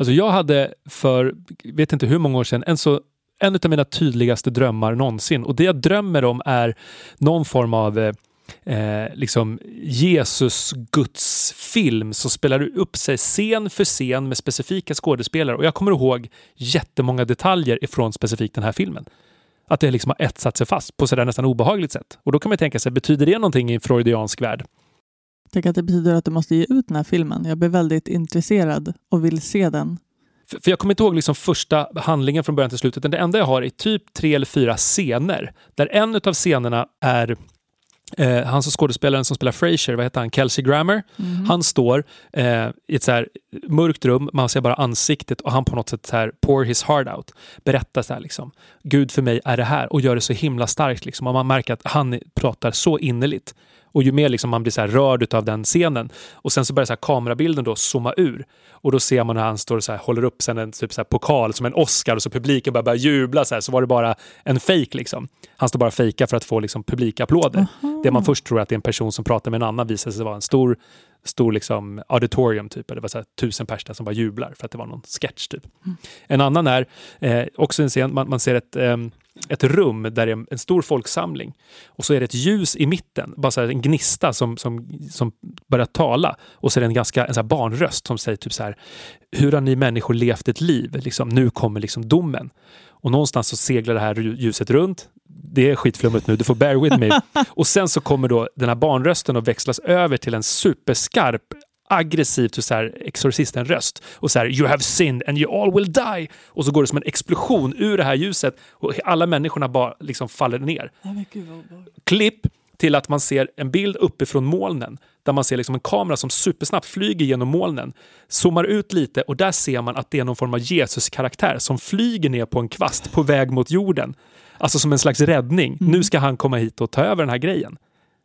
Alltså jag hade för, vet inte hur många år sedan, en, så, en av mina tydligaste drömmar någonsin. Och det jag drömmer om är någon form av eh, eh liksom Jesus Guds film som spelar upp sig scen för scen med specifika skådespelare. Och jag kommer ihåg jättemånga detaljer ifrån specifikt den här filmen. Att det liksom har etsat sig fast på sådär nästan obehagligt sätt. Och då kan man tänka sig, betyder det någonting i en freudiansk värld? Tänk att det betyder att du måste ge ut den här filmen. Jag blir väldigt intresserad och vill se den. För, för jag kommer inte ihåg liksom första handlingen från början till slutet. Det enda jag har är typ tre eller fyra scener. Där en av scenerna är Eh, han som skådespelaren som spelar Frasier, vad heter han? Kelsey Grammer. Mm. Han står eh, i ett så här mörkt rum, man ser bara ansiktet och han på något sätt så här pour his heart out. Berättar så här liksom, Gud för mig är det här och gör det så himla starkt liksom. Och man märker att han pratar så innerligt. Och ju mer liksom man blir så rörd av den scenen och sen så börjar så kamerabilden då zooma ur och då ser man när han står och så håller upp sen en typ så pokal som en Oscar och så publiken börjar, börjar jubla så, här, så var det bara en fake liksom. Han står bara fejka för att få liksom publikapplåder. Aha. Det man först tror att det är en person som pratar med en annan visar sig vara en stor stor liksom auditorium typ. Det var så här, tusen personer som bara jublar för att det var någon sketch typ. Mm. En annan är eh, också en scen, man, man ser ett eh, ett rum där det är en stor folksamling. Och så är det ett ljus i mitten, bara så en gnista som, som, som börjar tala. Och så är det en ganska en så barnröst som säger typ så här, hur har ni människor levt ett liv? Liksom, nu kommer liksom domen. Och någonstans så seglar det här ljuset runt. Det är skitflummigt nu, du får bear with me. Och sen så kommer då den här barnrösten att växlas över till en superskarp aggressivt så här, exorcisten-röst. Och så här, you have sinned and you all will die. Och så går det som en explosion ur det här ljuset och alla människorna bara liksom faller ner. Klipp till att man ser en bild uppifrån molnen där man ser liksom en kamera som supersnabbt flyger genom molnen. Zoomar ut lite och där ser man att det är någon form av Jesus-karaktär som flyger ner på en kvast på väg mot jorden. Alltså som en slags räddning. Mm. Nu ska han komma hit och ta över den här grejen.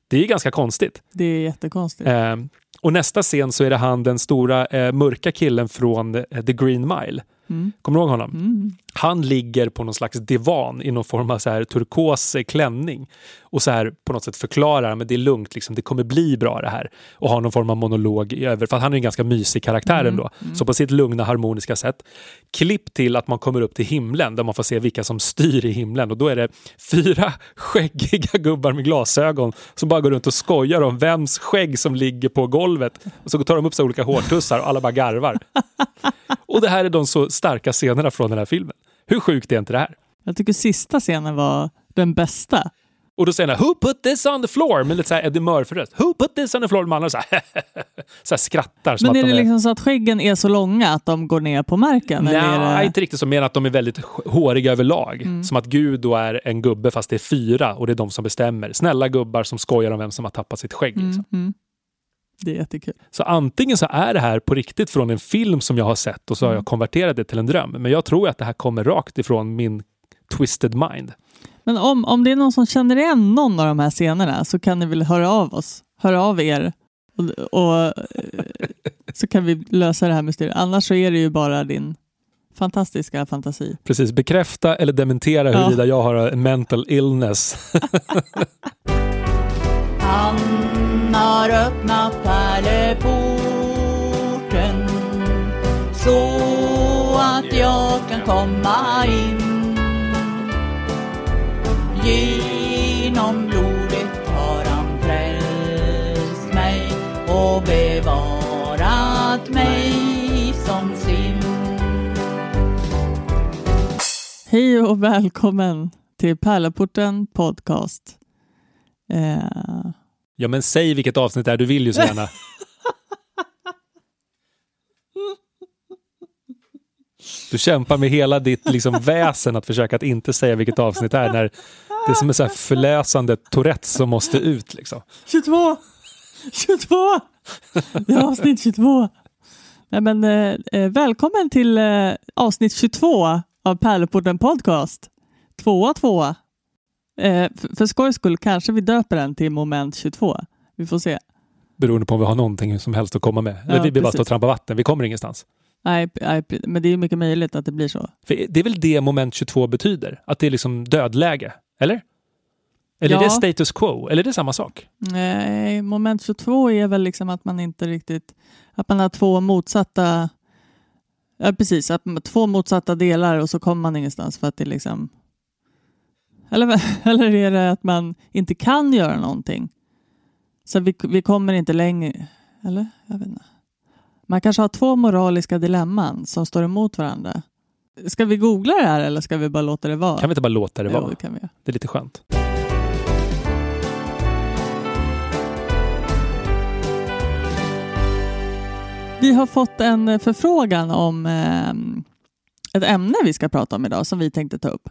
Det är ganska konstigt. Det är jättekonstigt. Eh, och nästa scen så är det han den stora eh, mörka killen från eh, The Green Mile. Mm. Kommer du ihåg honom? Mm. Han ligger på någon slags divan i någon form av så här turkos klänning och så här på något sätt förklarar men det är lugnt, liksom, det kommer bli bra det här. Och har någon form av monolog i över, för han är en ganska mysig karaktär mm. ändå. Mm. Så på sitt lugna harmoniska sätt. Klipp till att man kommer upp till himlen där man får se vilka som styr i himlen och då är det fyra skäggiga gubbar med glasögon som bara går runt och skojar om vems skägg som ligger på golvet. Och så tar de upp sig olika hårtussar och alla bara garvar. och det här är de så starka scenerna från den här filmen. Hur sjukt är inte det här? Jag tycker sista scenen var den bästa. Och då säger han “Who put this on the floor?” med lite såhär Eddie Murphy-röst. “Who put this on the floor?” Man så här, så här skrattar. Men är det är... liksom så att skäggen är så långa att de går ner på marken? Nej, det... inte riktigt så. Men att de är väldigt håriga överlag. Mm. Som att Gud då är en gubbe fast det är fyra och det är de som bestämmer. Snälla gubbar som skojar om vem som har tappat sitt skägg. Liksom. Mm, mm. Det är jättekul. Så antingen så är det här på riktigt från en film som jag har sett och så har jag mm. konverterat det till en dröm. Men jag tror att det här kommer rakt ifrån min twisted mind. Men om, om det är någon som känner igen någon av de här scenerna så kan ni väl höra av oss, höra av er och, och eh, så kan vi lösa det här mysteriet. Annars så är det ju bara din fantastiska fantasi. Precis, bekräfta eller dementera ja. huruvida jag har en mental illness. Har öppnat pärleporten så att jag kan komma in Genom blodet har han frälst mig och bevarat mig som sin. Hej och välkommen till Pärleporten Podcast. Eh... Ja, men säg vilket avsnitt det är du vill ju så gärna. Du kämpar med hela ditt liksom, väsen att försöka att inte säga vilket avsnitt det är när det är som en så här förlösande Tourettes som måste ut. Liksom. 22! 22! Det är avsnitt 22. Nej, men, eh, eh, välkommen till eh, avsnitt 22 av Pärleporten Podcast. Tvåa, tvåa. Eh, för, för skojs skull kanske vi döper den till moment 22. Vi får se. Beroende på om vi har någonting som helst att komma med. Ja, vi blir bara stå och trampa vatten. Vi kommer ingenstans. Nej, men det är mycket möjligt att det blir så. För det är väl det moment 22 betyder? Att det är liksom dödläge? Eller? Eller ja. är det status quo? Eller är det samma sak? Nej, moment 22 är väl liksom att man inte riktigt... Att man har två motsatta Ja, precis. Att två motsatta delar och så kommer man ingenstans för att det liksom... Eller, eller är det att man inte kan göra någonting? Så vi, vi kommer inte längre... Eller? Jag vet inte. Man kanske har två moraliska dilemman som står emot varandra. Ska vi googla det här eller ska vi bara låta det vara? Kan vi inte bara låta det Jo, vara? det kan vi. Det är lite skönt. Vi har fått en förfrågan om eh, ett ämne vi ska prata om idag som vi tänkte ta upp.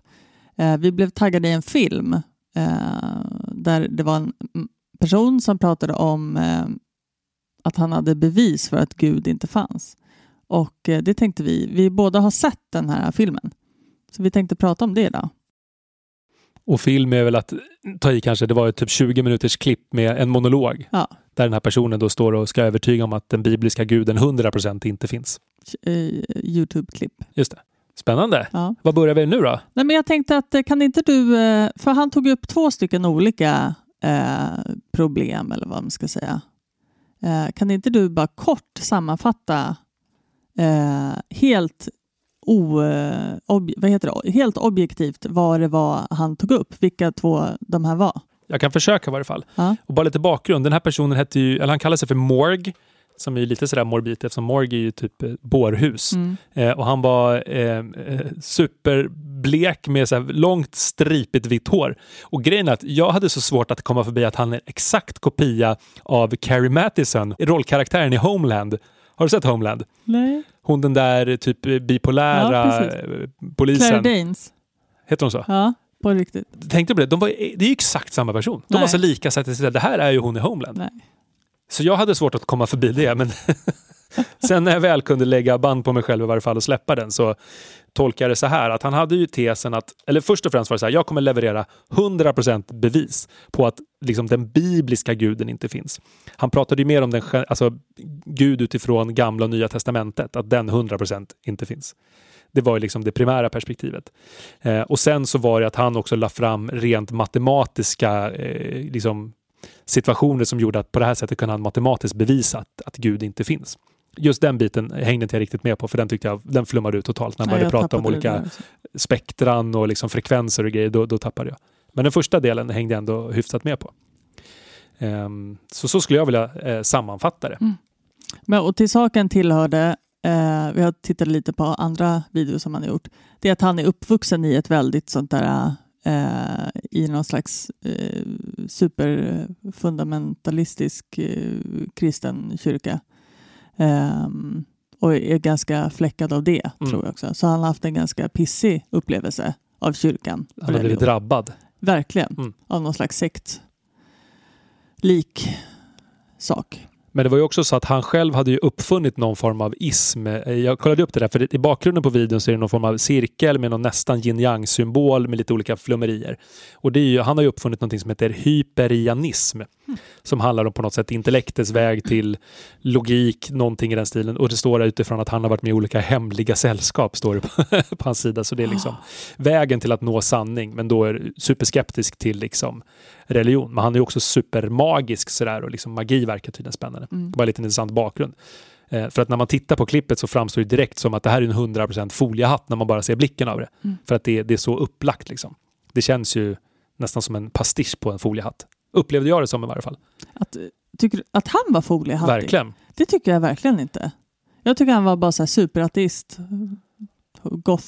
Eh, vi blev taggade i en film eh, där det var en person som pratade om eh, att han hade bevis för att Gud inte fanns. Och det tänkte vi, vi båda har sett den här filmen. Så vi tänkte prata om det idag. Och film är väl att ta i kanske, det var ett typ 20 minuters klipp med en monolog. Ja. Där den här personen då står och ska övertyga om att den bibliska guden 100% inte finns. Youtube-klipp. Just det. Spännande. Ja. Vad börjar vi nu då? Nej, men jag tänkte att eh, kan inte du, eh, för han tog upp två stycken olika eh, problem eller vad man ska säga. Eh, kan inte du bara kort sammanfatta eh, helt, o, eh, ob, vad heter det? helt objektivt vad det var han tog upp, vilka två de här var? Jag kan försöka i varje fall. Ja. Och bara lite bakgrund. Den här personen hette ju, eller han kallar sig för Morg. Som är lite sådär morbid eftersom Morg är ju typ eh, bårhus. Mm. Eh, och han var eh, eh, superblek med så långt stripigt vitt hår. Och grejen är att jag hade så svårt att komma förbi att han är exakt kopia av Carrie Mathison, rollkaraktären i Homeland. Har du sett Homeland? Nej. Hon den där typ eh, bipolära Ja, precis. eh, Claire polisen. Danes. Heter hon så? Ja, på riktigt. Tänkte på det, de var, det är ju exakt samma person. De var Nej. så lika så att det här är ju hon i Homeland. Nej. Så jag hade svårt att komma förbi det, men sen när jag väl kunde lägga band på mig själv i varje fall och släppa den så tolkar jag det så här att han hade ju tesen att, eller först och främst var det så här, jag kommer leverera 100% bevis på att liksom den bibliska guden inte finns. Han pratade ju mer om den, alltså Gud utifrån gamla och nya testamentet, att den 100% inte finns. Det var ju liksom det primära perspektivet. Eh, och sen så var det att han också la fram rent matematiska eh, liksom, situationer som gjorde att på det här sättet kunde han matematiskt bevisa att, att Gud inte finns. Just den biten hängde inte jag riktigt med på för den tyckte jag den flummade ut totalt när Nej, började prata om olika också. spektran och liksom frekvenser och grejer. Då, då tappade jag. Men den första delen hängde jag ändå hyfsat med på. Ehm, så så skulle jag vilja eh, sammanfatta det. Men, och till saken tillhörde, eh, vi har tittat lite på andra videos som han har gjort, det är att han är uppvuxen i ett väldigt sånt där, eh, i någon slags eh, superfundamentalistisk eh, kristen kyrka. Ehm, och är ganska fläckad av det, Mm. tror jag också. Så han har haft en ganska pissig upplevelse av kyrkan. Han har blivit drabbad. Verkligen, Mm. av någon slags sekt. Lik sak. Men det var ju också så att han själv hade ju uppfunnit någon form av ism. Eh, jag kollade upp det där, för i bakgrunden på videon så är det någon form av cirkel med någon nästan yin yang symbol med lite olika flummerier. Och det är ju, han har ju uppfunnit någonting som heter hyperianism. Som handlar om på något sätt intellektets väg till logik, någonting i den stilen. Och det står där utifrån att han har varit med i olika hemliga sällskap, står det på, på hans sida. Så det är liksom vägen till att nå sanning, men då är superskeptisk till liksom religion. Men han är också supermagisk sådär och liksom magi verkar tydligen spännande. Mm. Var lite intressant bakgrund. Eh, för att när man tittar på klippet så framstår det direkt som att det här är en 100% foliehatt när man bara ser blicken av det. Mm. För att det, det är så upplagt liksom. Det känns ju nästan som en pastisch på en foliehatt. Upplevde jag det som i varje fall. Att, tycker du att han var foliehattig? Verkligen. Det tycker jag verkligen inte. Jag tycker han var bara så här superateist, goth.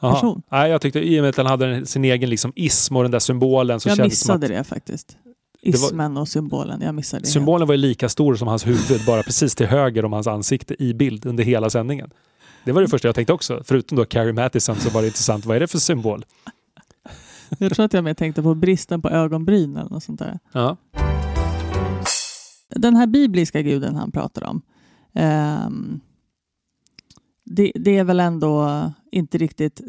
Person. Nej, jag tyckte i och med att han hade sin egen liksom ism och den där symbolen så jag kändes det missade att det faktiskt. Ismen och symbolen, jag missade det. helt. symbolen var ju lika stor som hans huvud, bara precis till höger om hans ansikte i bild under hela sändningen. Det var det första jag tänkte också. Förutom då Carrie Mathison så var det intressant. Vad är det för symbol? Jag tror att jag mer tänkte på bristen på ögonbryn eller något sånt där. Ja. Den här bibliska guden han pratar om, ehm, det, det är väl ändå inte riktigt,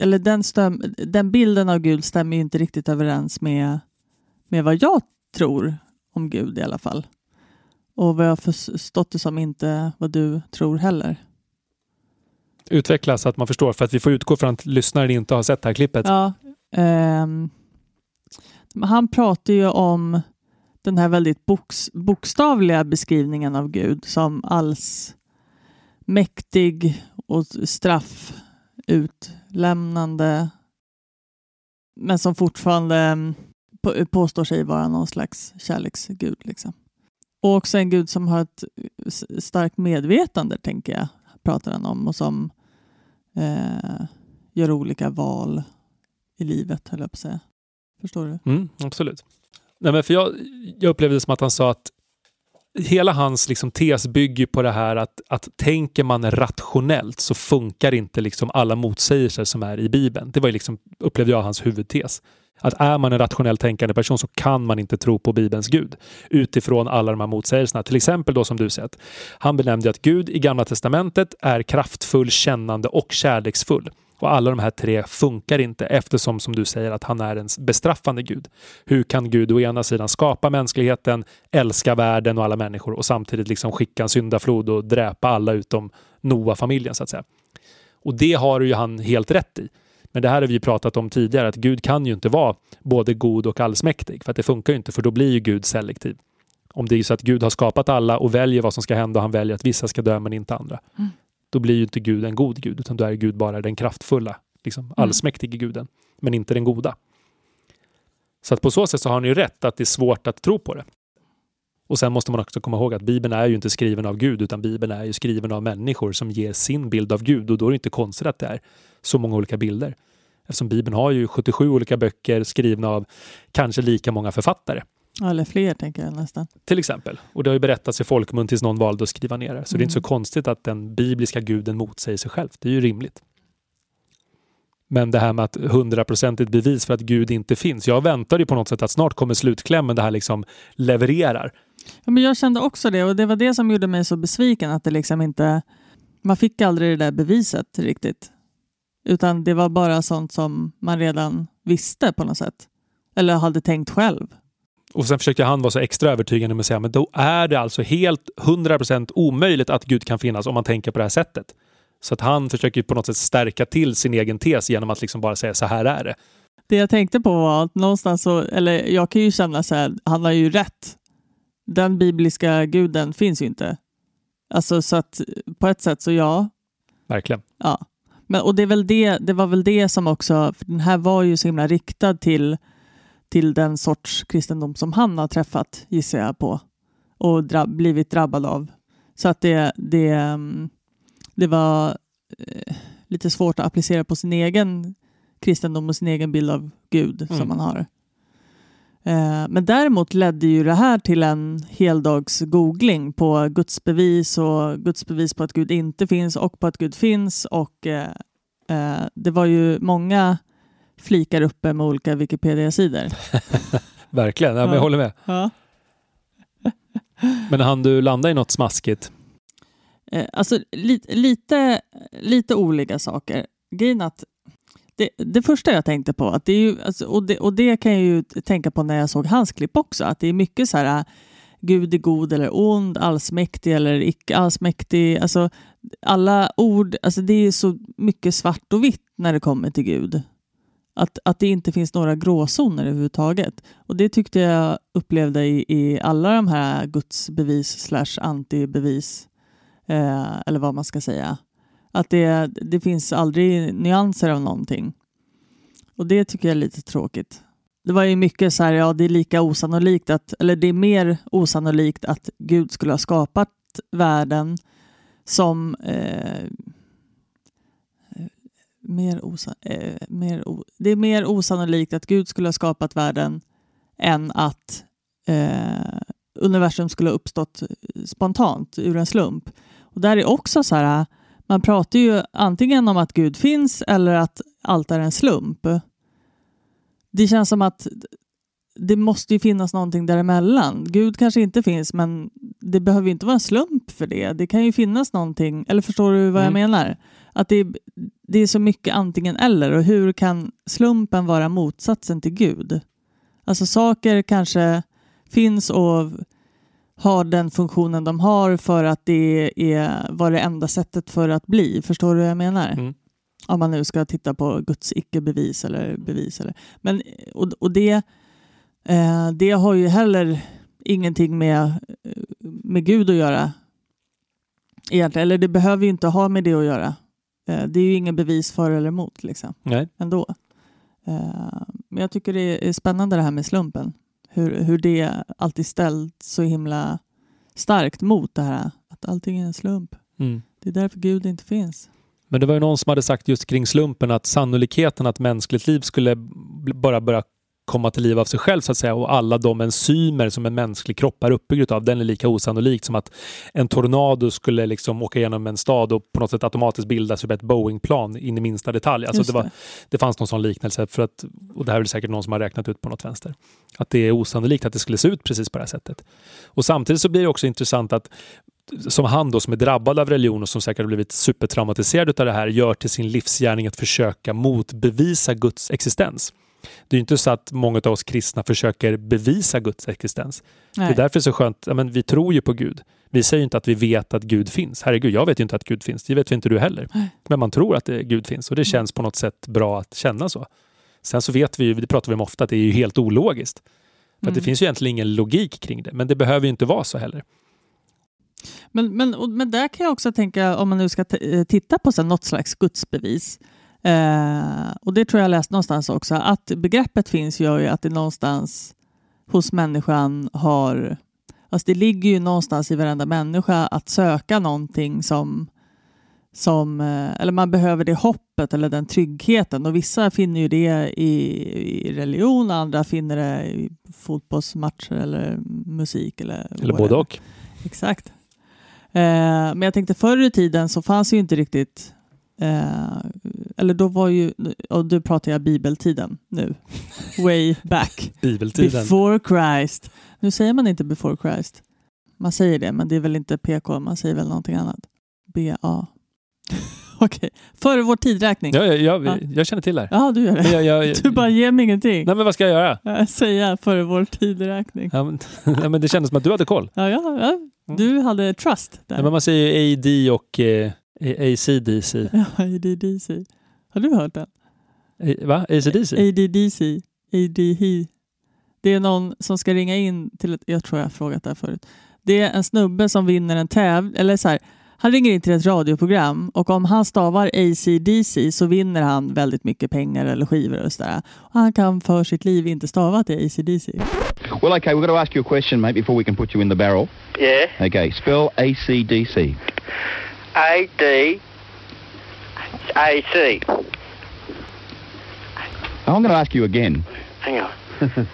eller den, stäm, den bilden av Gud stämmer inte riktigt överens med, med vad jag tror om Gud i alla fall. Och vad jag förstått det som inte vad du tror heller. Utveckla så att man förstår. För att vi får utgå från att lyssnaren inte har sett det här klippet. Ja, Ehm, han pratar ju om den här väldigt boks, bokstavliga beskrivningen av Gud som alls mäktig och straffutlämnande. Men som fortfarande ehm, påstår sig vara någon slags kärleksgud. Liksom. Och också en gud som har ett starkt medvetande, tänker jag, pratar han om. Och som eh, gör olika val i livet, höll jag på att säga. Förstår du? Mm, absolut. Nej, men för jag, jag upplevde det som att han sa att hela hans liksom, tes bygger på det här att, att tänker man rationellt så funkar inte liksom alla motsägelser som är i Bibeln. Det var liksom, upplevde jag hans huvudtes. Att är man en rationellt tänkande person så kan man inte tro på Bibelns Gud utifrån alla de här motsägelserna. Till exempel då som du sett. Han benämnde att Gud i Gamla Testamentet är kraftfull, kännande och kärleksfull. Och alla de här tre funkar inte eftersom, som du säger, att han är en bestraffande Gud. Hur kan Gud å ena sidan skapa mänskligheten, älska världen och alla människor och samtidigt liksom skicka en syndaflod och dräpa alla utom Noa-familjen så att säga. Och det har ju han helt rätt i. Men det här har vi pratat om tidigare, att Gud kan ju inte vara både god och allsmäktig, för att det funkar ju inte, för då blir ju Gud selektiv. Om det är så att Gud har skapat alla och väljer vad som ska hända och han väljer att vissa ska dö men inte andra. Mm då blir ju inte Gud en god Gud, utan då är Gud bara den kraftfulla, liksom, mm. allsmäktige guden, men inte den goda. Så att på så sätt så har han ju rätt att det är svårt att tro på det. Och sen måste man också komma ihåg att Bibeln är ju inte skriven av Gud, utan Bibeln är ju skriven av människor som ger sin bild av Gud och då är det inte konstigt att det är så många olika bilder. Eftersom Bibeln har ju 77 olika böcker skrivna av kanske lika många författare. Eller fler tänker jag nästan. Till exempel. Och det har ju berättats i folkmun tills någon valde att skriva ner det. Så mm. det är inte så mm. konstigt att den bibliska guden motsäger sig själv. Det är ju rimligt. Men det här med att hundraprocentigt bevis för att Gud inte finns. Jag väntade ju på något sätt att snart kommer slutklämmen, det här liksom levererar. Ja, men jag kände också det och det var det som gjorde mig så besviken att det liksom inte... Man fick aldrig det där beviset riktigt. Utan det var bara sånt som man redan visste på något sätt. Eller hade tänkt själv. Och sen försökte han vara så extra övertygande med att säga men då är det alltså helt 100% omöjligt att Gud kan finnas om man tänker på det här sättet. Så att han försöker på något sätt stärka till sin egen tes genom att liksom bara säga så här är det. Det jag tänkte på var att någonstans så, eller jag kan ju känna så här, han har ju rätt. Den bibliska guden finns ju inte. Alltså så att på ett sätt så ja. Verkligen. Ja. Men, och det, är väl det, det var väl det som också, för den här var ju så himla riktad till till den sorts kristendom som han har träffat, gissar jag på, och dra blivit drabbad av. Så att det, det, mm, det var eh, lite svårt att applicera på sin egen kristendom och sin egen bild av Gud mm. som man har. Eh, men däremot ledde ju det här till en heldags googling på gudsbevis och gudsbevis på att Gud inte finns och på att Gud finns och eh, eh det var ju många flikar uppe med olika Wikipedia-sidor. Verkligen, ja, men jag håller med. Ja. men hann du landa i något smaskigt? Eh, alltså li lite, lite olika saker. Grejen att det, det, första jag tänkte på, att det är ju, alltså, och, det, och det kan jag ju tänka på när jag såg hans klipp också, att det är mycket så här Gud är god eller ond, allsmäktig eller icke allsmäktig. Alltså, alla ord, alltså det är så mycket svart och vitt när det kommer till Gud. Att, att det inte finns några gråzoner överhuvudtaget. Och det tyckte jag upplevde i, i alla de här gudsbevis slash antibevis, eh, eller vad man ska säga. Att det, det finns aldrig nyanser av någonting. Och det tycker jag är lite tråkigt. Det var ju mycket så här, ja det är lika osannolikt att, eller det är mer osannolikt att Gud skulle ha skapat världen som eh, mer, osa, eh, mer o, det är mer osannolikt att Gud skulle ha skapat världen än att eh, universum skulle ha uppstått spontant ur en slump. Och där är också så här, man pratar ju antingen om att Gud finns eller att allt är en slump. Det känns som att det måste ju finnas någonting däremellan. Gud kanske inte finns, men det behöver inte vara en slump för det. Det kan ju finnas någonting, eller förstår du vad jag mm. menar? Att det, det är så mycket antingen eller och hur kan slumpen vara motsatsen till Gud? Alltså saker kanske finns och har den funktionen de har för att det är, var det enda sättet för att bli. Förstår du vad jag menar? Mm. Om man nu ska titta på Guds icke-bevis eller bevis. Eller, men, och, och det, eh, det har ju heller ingenting med, med Gud att göra. Egentligen, eller det behöver ju inte ha med det att göra. Eh, det är ju ingen bevis för eller emot liksom, Nej. ändå. Eh, men jag tycker det är spännande det här med slumpen. Hur, hur det alltid ställt så himla starkt mot det här att allting är en slump. Mm. Det är därför Gud inte finns. Men det var ju någon som hade sagt just kring slumpen att sannolikheten att mänskligt liv skulle bara börja komma till liv av sig själv så att säga och alla de enzymer som en mänsklig kropp är uppbyggd av, den är lika osannolikt som att en tornado skulle liksom åka igenom en stad och på något sätt automatiskt bilda sig ett Boeing-plan in i minsta detalj. Alltså det, var, det. fanns någon sån liknelse, för att, och det här är säkert någon som har räknat ut på något vänster, att det är osannolikt att det skulle se ut precis på det här sättet. Och samtidigt så blir det också intressant att som han då som är drabbad av religion och som säkert har blivit supertraumatiserad av det här gör till sin livsgärning att försöka motbevisa Guds existens. Det är inte så att många av oss kristna försöker bevisa Guds existens. Det Nej. är därför det är så skönt, ja, men vi tror ju på Gud. Vi säger inte att vi vet att Gud finns. Herregud, jag vet ju inte att Gud finns. Det vet inte du heller. Nej. Men man tror att Gud finns och det känns på något sätt bra att känna så. Sen så vet vi ju, det pratar vi om ofta, att det är ju helt ologiskt. För att det Mm. finns ju egentligen ingen logik kring det, men det behöver ju inte vara så heller. Men, men, men där kan jag också tänka, om man nu ska eh, titta på så något slags gudsbevis, eh, och det tror jag läst någonstans också, att begreppet finns gör ju att det någonstans hos människan har, alltså det ligger ju någonstans i varenda människa att söka någonting som, som eh, eller man behöver det hoppet eller den tryggheten och vissa finner ju det i, i religion, andra finner det i fotbollsmatcher eller musik eller, Eller både och. Exakt. Eh, men jag tänkte förr i tiden så fanns ju inte riktigt eh, eller då var ju, och du pratar jag bibeltiden nu, way back, Bibeltiden. before Christ. Nu säger man inte before Christ. Man säger det, men det är väl inte PK, man säger väl någonting annat. BA. Okej, före vår tidräkning. Ja, jag, jag, Ja. jag känner till det här. Ja, du gör det. Jag, jag, Du bara ger mig ingenting. Nej, men vad ska jag göra? Säga före vår tidräkning. Ja, men, nej, men det kändes som att du hade koll. Ja, ja, ja. Du hade trust där. Nej, men man säger ju AD och eh, ACDC. Ja, ADDC. Har du hört den? A- Va? ACDC? ADDC. ADH. Det är någon som ska ringa in till ett, jag tror jag har frågat det här förut. Det är en snubbe som vinner en tävling, eller så här, han ringer in till ett radioprogram och om han stavar ACDC så vinner han väldigt mycket pengar eller skivor och sådär. Och han kan för sitt liv inte stava till ACDC. Well, okay, we've got to ask you a question, mate, before we can put you in the barrel. Yeah. Okay, spell ACDC. A D A C. I'm going to ask you again. Hang on.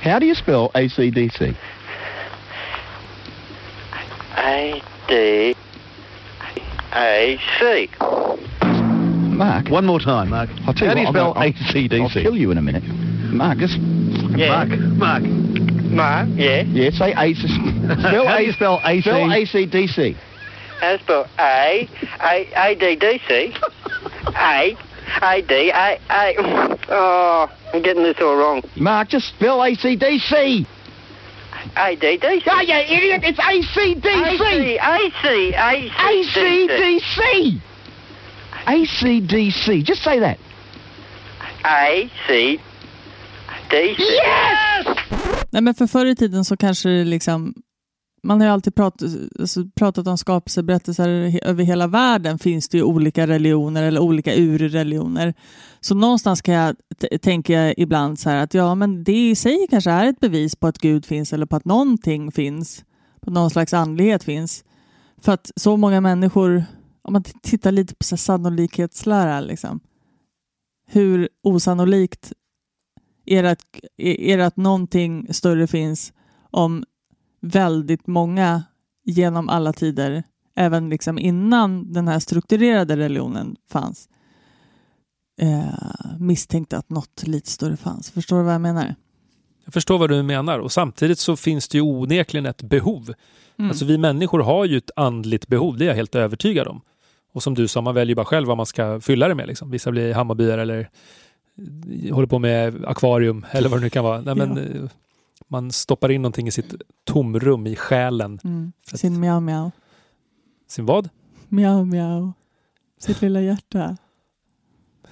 How do you spell ACDC? A D A C. Mark. One more time, Mark. I'll tell How you do you what, spell I'll, I'll, ACDC? I'll kill you in a minute. Mark, just... Yeah. Mark, Mark. Mark. Yeah. Yeah, say AC... Spell, How do you spell AC? Spell ACDC. How to spell A A A D D C A A D A A. Oh, I'm getting this all wrong. Mark, just spell ACDC. A D D C. Oh, you idiot! It's ACDC! A C A C D C. ACDC! ACDC. Just say that. A C D C. Yes! Nej, men för förr i tiden så kanske det liksom man har ju alltid pratat, alltså, pratat om skapelseberättelser över hela världen finns det ju olika religioner eller olika urreligioner. Så någonstans kan jag tänka ibland så här att ja, men det i sig kanske är ett bevis på att Gud finns eller på att någonting finns, på någon slags andlighet finns. För att så många människor, om man tittar lite på så sannolikhetslära, liksom, hur osannolikt är det, att, är det att någonting större finns om väldigt många genom alla tider, även liksom innan den här strukturerade religionen fanns, eh, misstänkte att något lite större fanns. Förstår du vad jag menar? Jag förstår vad du menar och samtidigt så finns det ju onekligen ett behov. Mm. Alltså vi människor har ju ett andligt behov, det är jag helt övertygad om. Och som du sa, man väljer bara själv vad man ska fylla det med. Liksom. Vissa blir Hammarbyar eller håller på med akvarium eller vad det nu kan vara. Nej, men, eh, Man stoppar in någonting i sitt tomrum i själen. Mm. För att- Sin miau miau. Sin vad? Miau miau. Sitt lilla hjärta.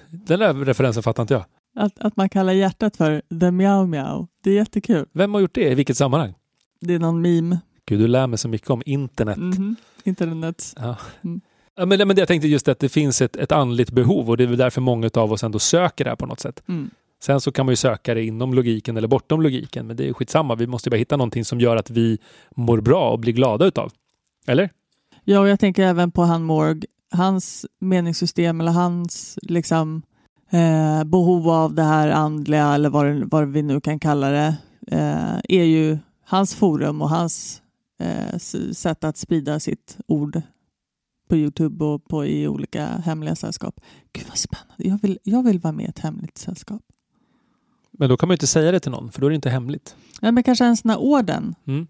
Den där referensen fattar inte jag. Att, att man kallar hjärtat för the miau miau. Det är jättekul. Vem har gjort det? I vilket sammanhang? Det är någon meme Gud, du lär mig så mycket om internet. Mhm. Internet. Ja. Mm. Ja, men, men jag tänkte just att det finns ett, ett andligt behov och det är väl därför många av oss ändå söker det här på något sätt. Mm. Sen så kan man ju söka det inom logiken eller bortom logiken, men det är skitsamma. Vi måste bara hitta någonting som gör att vi mår bra och blir glada utav. Eller? Ja, och jag tänker även på han Morg. Hans meningssystem eller hans liksom, eh, behov av det här andliga eller vad, det- vad vi nu kan kalla det eh, är ju hans forum och hans eh, sätt att sprida sitt ord på Youtube och på, i olika hemliga sällskap. Gud vad spännande. Jag vill, jag vill vara med i ett hemligt sällskap. Men då kan man ju inte säga det till någon, för då är det inte hemligt. Ja, men kanske en sån här orden. Mm.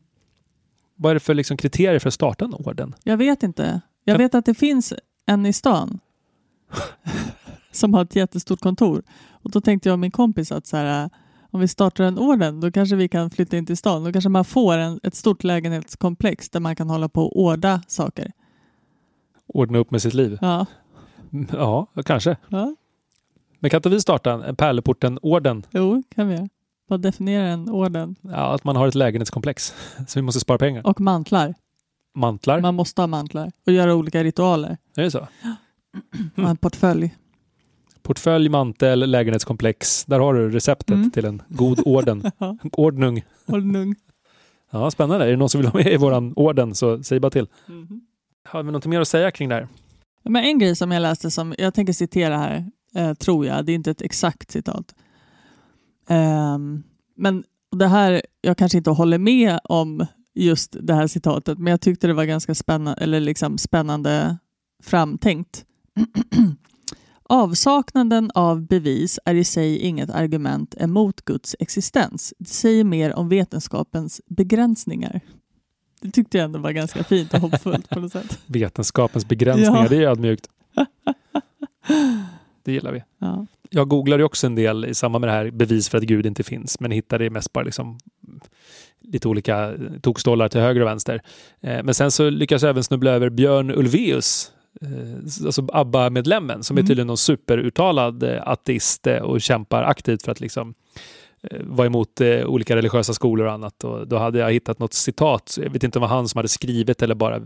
Vad är det för liksom kriterier för att starta en orden? Jag vet inte. Jag vet att det finns en i stan som har ett jättestort kontor. Och då tänkte jag och min kompis att så här, om vi startar en orden då kanske vi kan flytta in till stan. Då kanske man får en, ett stort lägenhetskomplex där man kan hålla på och orda saker. Ordna upp med sitt liv? Ja. Ja, kanske. ja. Men kan inte vi starta en- en Pärleporten-orden? Jo, kan vi göra. Vad definierar en orden? Ja, att man har ett lägenhetskomplex. Så vi måste spara pengar. Och mantlar. Mantlar? Man måste ha mantlar och göra olika ritualer. Är det så? Och en portfölj. Portfölj, mantel, lägenhetskomplex. Där har du receptet Mm. till en god orden. Ja. Ordnung. Ordnung. Ja, spännande. Är det någon som vill vara med i våran orden så säg bara till. Mhm. Har vi något mer att säga kring det här? Men en grej som jag läste som jag tänker citera här, eh, tror jag, det är inte ett exakt citat. Ehm, men det här, jag kanske inte håller med om just det här citatet, men jag tyckte det var ganska spännande, eller liksom spännande framtänkt. Avsaknaden av bevis är i sig inget argument emot Guds existens. Det säger mer om vetenskapens begränsningar. Det tyckte jag ändå var ganska fint och hoppfullt på något sätt. Vetenskapens begränsningar, Ja. det är ödmjukt. Det gillar vi. Ja. Jag googlade också en del i samband med det här bevis för att Gud inte finns, men hittade mest bara liksom lite olika tokstollar till höger och vänster. Eh, Men sen så lyckas jag även snubbla över Björn Ulvaeus, eh, alltså ABBA-medlemmen, som är Mm. tydligen någon superuttalad eh, ateist och kämpar aktivt för att liksom Eh, var emot eh, olika religiösa skolor och annat. Och då hade jag hittat något citat, jag vet inte om det var han som hade skrivit eller bara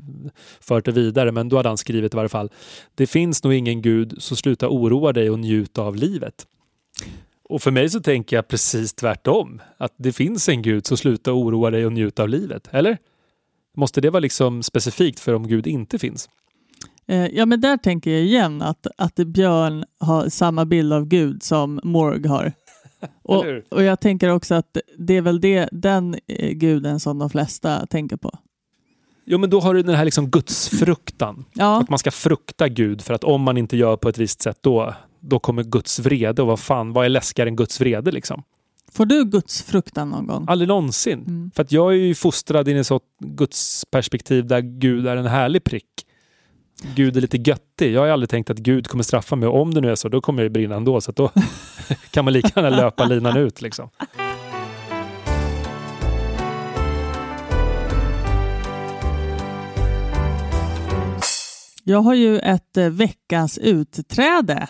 fört det vidare, men då hade han skrivit i varje fall. Det finns nog ingen gud, så sluta oroa dig och njut av livet. Och för mig så tänker jag precis tvärtom. Att det finns en gud, så sluta oroa dig och njut av livet. Eller? Måste det vara liksom specifikt för om Gud inte finns? Eh, ja, men där tänker jag igen att, att Björn har samma bild av Gud som Morg har. Och, och jag tänker också att det är väl det, den eh, guden som de flesta tänker på. Jo, men då har du den här liksom gudsfruktan. Ja, Att man ska frukta Gud för att om man inte gör på ett visst sätt då, då kommer Guds vrede. Och vad fan, vad är läskigare än Guds vrede liksom? får du Guds fruktan någon gång? Aldrig någonsin. Mm. För att jag är ju fostrad in i ett sånt gudsperspektiv där Gud är en härlig prick. Gud är lite göttig. Jag har aldrig tänkt att Gud kommer straffa mig och om det nu är så, då kommer jag ju brinna ändå. Så att då kan man lika gärna löpa linan ut liksom. Jag har ju ett eh, veckans utträde.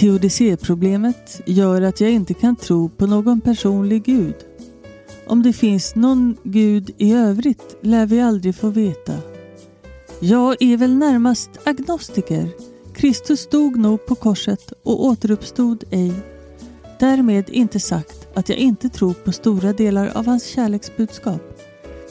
Teodicéproblemet gör att jag inte kan tro på någon personlig gud. Om det finns någon gud i övrigt lär vi aldrig få veta. Jag är väl närmast agnostiker. Kristus dog nog på korset och återuppstod ej. Därmed inte sagt att jag inte tror på stora delar av hans kärleksbudskap.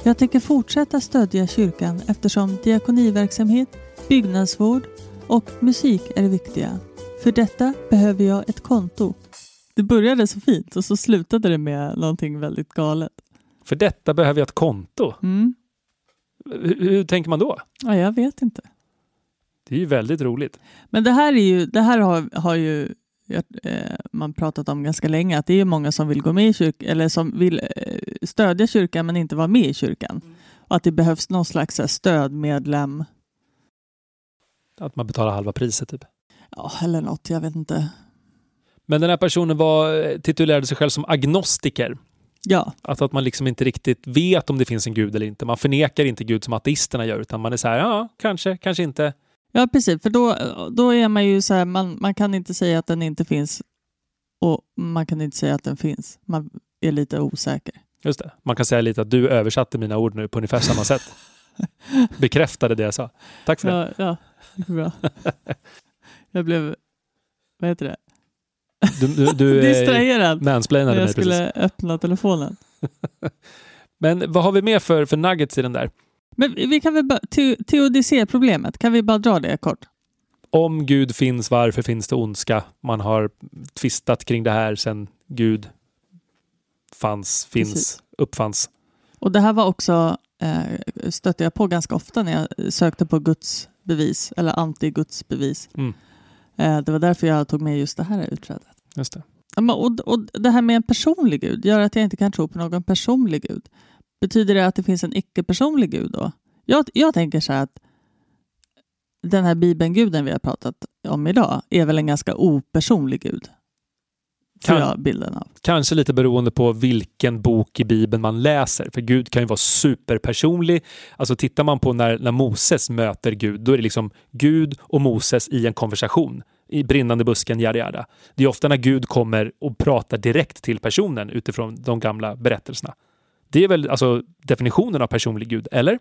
Jag tänker fortsätta stödja kyrkan eftersom diakoniverksamhet, byggnadsvård och musik är viktiga. För detta behöver jag ett konto. Det började så fint och så slutade det med någonting väldigt galet. För detta behöver jag ett konto. Mm. Hur, hur tänker man då? Ja, jag vet inte. Det är ju väldigt roligt. Men det här, är ju, det här har, har ju eh, man pratat om ganska länge, att det är många som vill gå med i kyrkan, eller som vill eh, stödja kyrkan men inte vara med i kyrkan. Och att det behövs någon slags här, stödmedlem, Att man betalar halva priset typ. ja, eller något, jag vet inte. Men den här personen var, titulerade sig själv som agnostiker. Ja, Alltså att man liksom inte riktigt vet om det finns en gud eller inte. Man förnekar inte Gud som ateisterna gör, utan man är så här, ja, kanske, kanske inte. ja precis, för då, då är man ju så här, man, man kan inte säga att den inte finns och man kan inte säga att den finns. Man är lite osäker. Just det. Man kan säga lite att du översatte mina ord nu på ungefär samma sätt. Bekräftade det jag sa. Tack för det. Ja, ja det är bra. Jag blev, vad heter det, Du, du, du distraherad mansplainade jag mig skulle precis. öppna telefonen. Men vad har vi mer för, för nuggets i den där? Men vi kan väl bara, teodicé-problemet, kan vi bara dra det kort? Om Gud finns, varför finns det ondska? Man har tvistat kring det här sedan Gud fanns, finns, Precis. uppfanns. Och det här var också, eh, stötte jag på ganska ofta när jag sökte på Guds bevis eller anti-Guds bevis. Mm. Eh, det var därför jag tog med just det här utträdet. Just det. Ja, och, och det här med en personlig gud gör att jag inte kan tro på någon personlig gud. Betyder det att det finns en icke-personlig gud då? Jag, jag tänker så här att den här bibelguden vi har pratat om idag är väl en ganska opersonlig gud. Kan- bilden av. Kanske lite beroende på vilken bok i Bibeln man läser. För Gud kan ju vara superpersonlig. Alltså tittar man på när, när Moses möter Gud, då är det liksom Gud och Moses i en konversation. I brinnande busken, yada yada. Det är ofta när Gud kommer och pratar direkt till personen utifrån de gamla berättelserna. Det är väl alltså definitionen av personlig Gud, eller?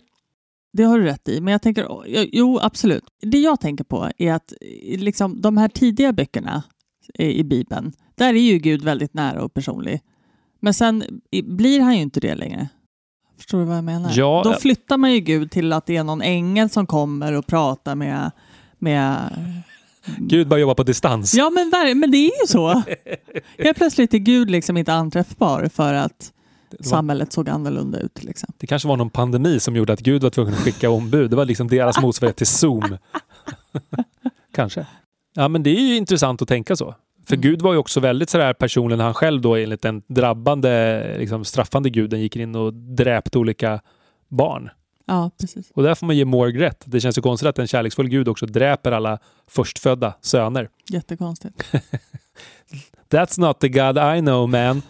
Det har du rätt i, men jag tänker, jo absolut. Det jag tänker på är att eh, liksom, de här tidiga böckerna i Bibeln, där är ju Gud väldigt nära och personlig. Men sen blir han ju inte det längre. Förstår du vad jag menar? Ja, Då ja. flyttar man ju Gud till att det är någon ängel som kommer och pratar med... med Gud bara jobbar på distans. ja, men, men det är ju så. Helt plötsligt är Gud liksom inte anträffbar för att var, samhället såg annorlunda ut. Liksom. det kanske var någon pandemi som gjorde att Gud var tvungen att skicka ombud. Det var liksom deras motsvarighet till Zoom. kanske. Ja, men det är ju intressant att tänka så. För Mm. Gud var ju också väldigt sådär när han själv då enligt den drabbande, liksom straffande guden gick in och dräpte olika barn. Ja, precis. Och där får man ge Morg rätt. Det känns ju konstigt att en kärleksfull gud också dräper alla förstfödda söner. Jättekonstigt. That's not the God I know man.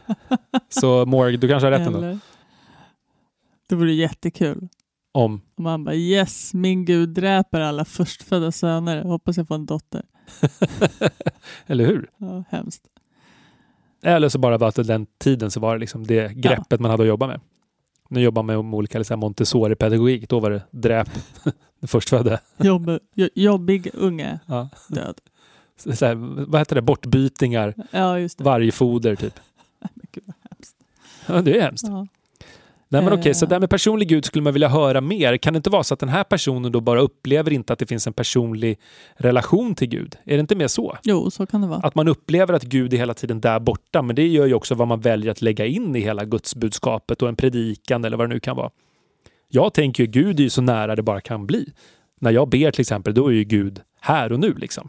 Så Morg, du kanske har rätt ändå. Eller? Det vore jättekul. Om Och man bara yes, min gud dräper alla förstfödda söner. Hoppas jag får en dotter. Eller hur? Ja, hemskt. Eller så bara var att den tiden så var det liksom det greppet man hade att jobba med. Nu jobbar man med olika liksom, Montessori-pedagogik. Då var det dräp den förstfödde. Jobb, jo- jobbig unge Ja. död. Så, så här, vad heter det? Bortbytingar, Ja, just det. vargfoder typ. Men gud, vad hemskt. Ja, det är hemskt. Ja. Nej, men okej, Eh. så där med personlig gud skulle man vilja höra mer. Kan det inte vara så att den här personen då bara upplever inte att det finns en personlig relation till Gud? Är det inte mer så? Jo, så kan det vara. Att man upplever att Gud är hela tiden där borta, men det gör ju också vad man väljer att lägga in i hela gudsbudskapet och en predikan eller vad det nu kan vara. Jag tänker ju Gud är ju så nära det bara kan bli. När jag ber till exempel, då är ju Gud här och nu liksom.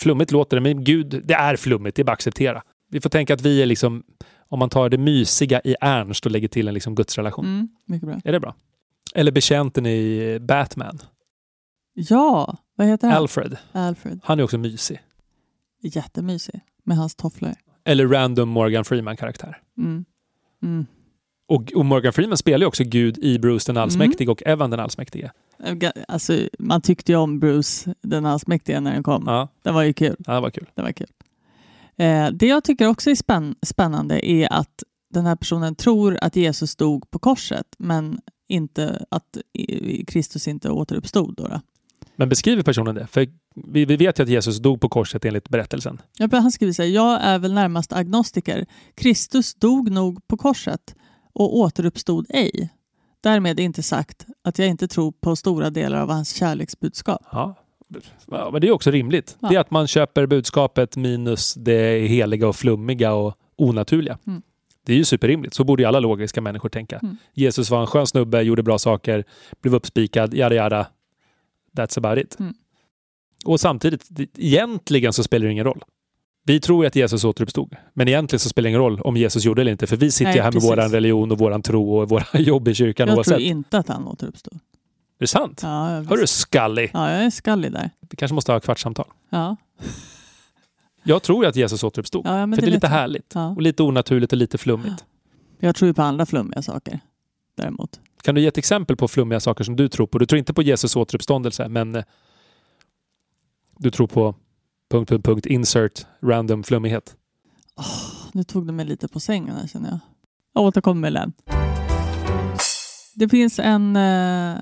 Flummigt låter det, men Gud, det är flummigt, det är bara att acceptera. Vi får tänka att vi är liksom, om man tar det mysiga i Ernst och lägger till en liksom gudsrelation. Mm, mycket bra. Är det bra? Eller betjänten i Batman, Ja, vad heter han? Alfred. Alfred. Han är också mysig. Jättemysig med hans tofflor. Eller random Morgan Freeman-karaktär. Mm. Mm. Och, och Morgan Freeman spelar ju också Gud i Bruce den allsmäktige Mm. och Evan den allsmäktige. Alltså, man tyckte ju om Bruce, den allsmäktige, när den kom. Ja, Det var ju kul. ja, det var kul. Det var kul. Eh, det jag tycker också är spänn spännande är att den här personen tror att Jesus dog på korset, men inte att Kristus inte återuppstod. Då då. Men beskriver personen det? För vi, vi vet ju att Jesus dog på korset enligt berättelsen. Ja, Han skriver så här, jag är väl närmast agnostiker. Kristus dog nog på korset och återuppstod ej. Därmed inte sagt att jag inte tror på stora delar av hans kärleksbudskap. Ja. Ja men det är också rimligt. Ja. Det är att man köper budskapet minus det heliga och flummiga och onaturliga. Mm. Det är ju superrimligt. Så borde ju alla logiska människor tänka. Mm. Jesus var en skön snubbe, gjorde bra saker, blev uppspikad, yada yada. That's about it. Mm. Och samtidigt, egentligen så spelar det ingen roll. Vi tror ju att Jesus återuppstod, men egentligen så spelar det ingen roll om Jesus gjorde det eller inte, för vi sitter Nej, ju här med precis. våran religion och våran tro och våra jobb i kyrkan Jag oavsett. tror inte att han återuppstod. Är det sant? Ja, jag, Hörru Scully, ja, jag är skallig där. vi kanske måste ha kvartssamtal. Ja. Jag tror ju att Jesus återuppstod. Ja, för det är vet lite jag. härligt. Ja. Och lite onaturligt och lite flummigt. Jag tror ju på andra flummiga saker däremot. Kan du ge ett exempel på flummiga saker som du tror på? Du tror inte på Jesus återuppståndelse, men eh, du tror på punkt, punkt, punkt, insert random flummighet. Nu tog du mig lite på sängen här känner jag. Jag återkommer med den. Det finns en, eh,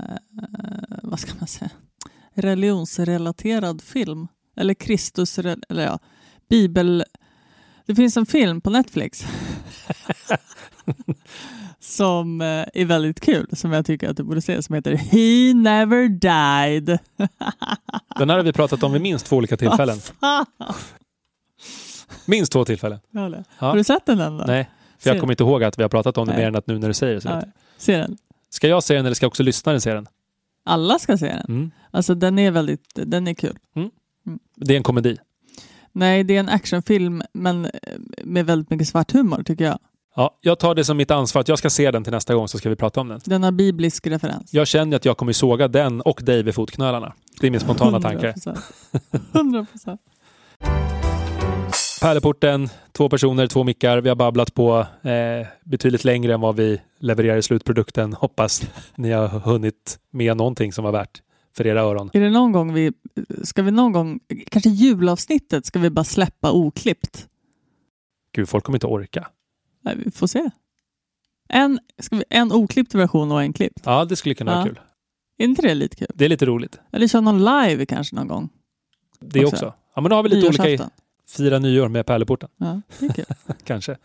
vad ska man säga, religionsrelaterad film. Eller Kristus, eller ja, bibel... Det finns en film på Netflix som eh, är väldigt kul, som jag tycker att du borde se, som heter He Never Died. Den här har vi pratat om vid minst två olika tillfällen. Minst två tillfällen. ja. Har du sett den än då? Nej, för jag kommer inte ihåg att vi har pratat om det Nej. mer än att nu när du säger det. Så Ja, se den. Ska jag se den eller ska också lyssnaren se den? Alla ska se den. Mm. Alltså den är väldigt, den är kul. Det är en komedi. Nej, det är en actionfilm men eh, med väldigt mycket svart humor tycker jag. Ja, jag tar det som mitt ansvar att jag ska se den till nästa gång så ska vi prata om den. Den har biblisk referens. Jag känner att jag kommer såga den och dig vid fotknölarna. Det är min spontana tanke. 100 procent. Pärleporten, två personer, två mickar. Vi har babblat på eh, betydligt längre än vad vi levererar i slutprodukten. Hoppas ni har hunnit med någonting som var värt för era öron. Är det någon gång vi, ska vi någon gång, kanske julavsnittet ska vi bara släppa oklippt? Gud, folk kommer inte orka. Nej, vi får se. En, ska vi, en oklippt version och en klippt. Ja, det skulle kunna vara Ja. kul. Är inte det lite kul? Det är lite roligt. Eller köra någon live kanske någon gång. Det Också. också. Ja, men då har vi lite olika... Fira nyår med Pärleporten. Ja, det. Kanske.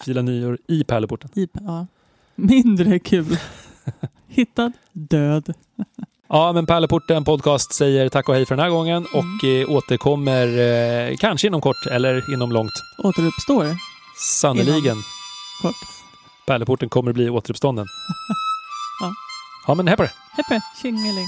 Fira nyår i Pärleporten. I- ja. Mindre kul. Hittad, död. Ja, men Pärleporten podcast säger tack och hej för den här gången och eh, återkommer eh, kanske inom kort eller inom långt. Återuppstår Sannoliken. kort. Pärleporten kommer bli återuppstånden. Ja. Ja, men hej på det! Heppe, tjingeling.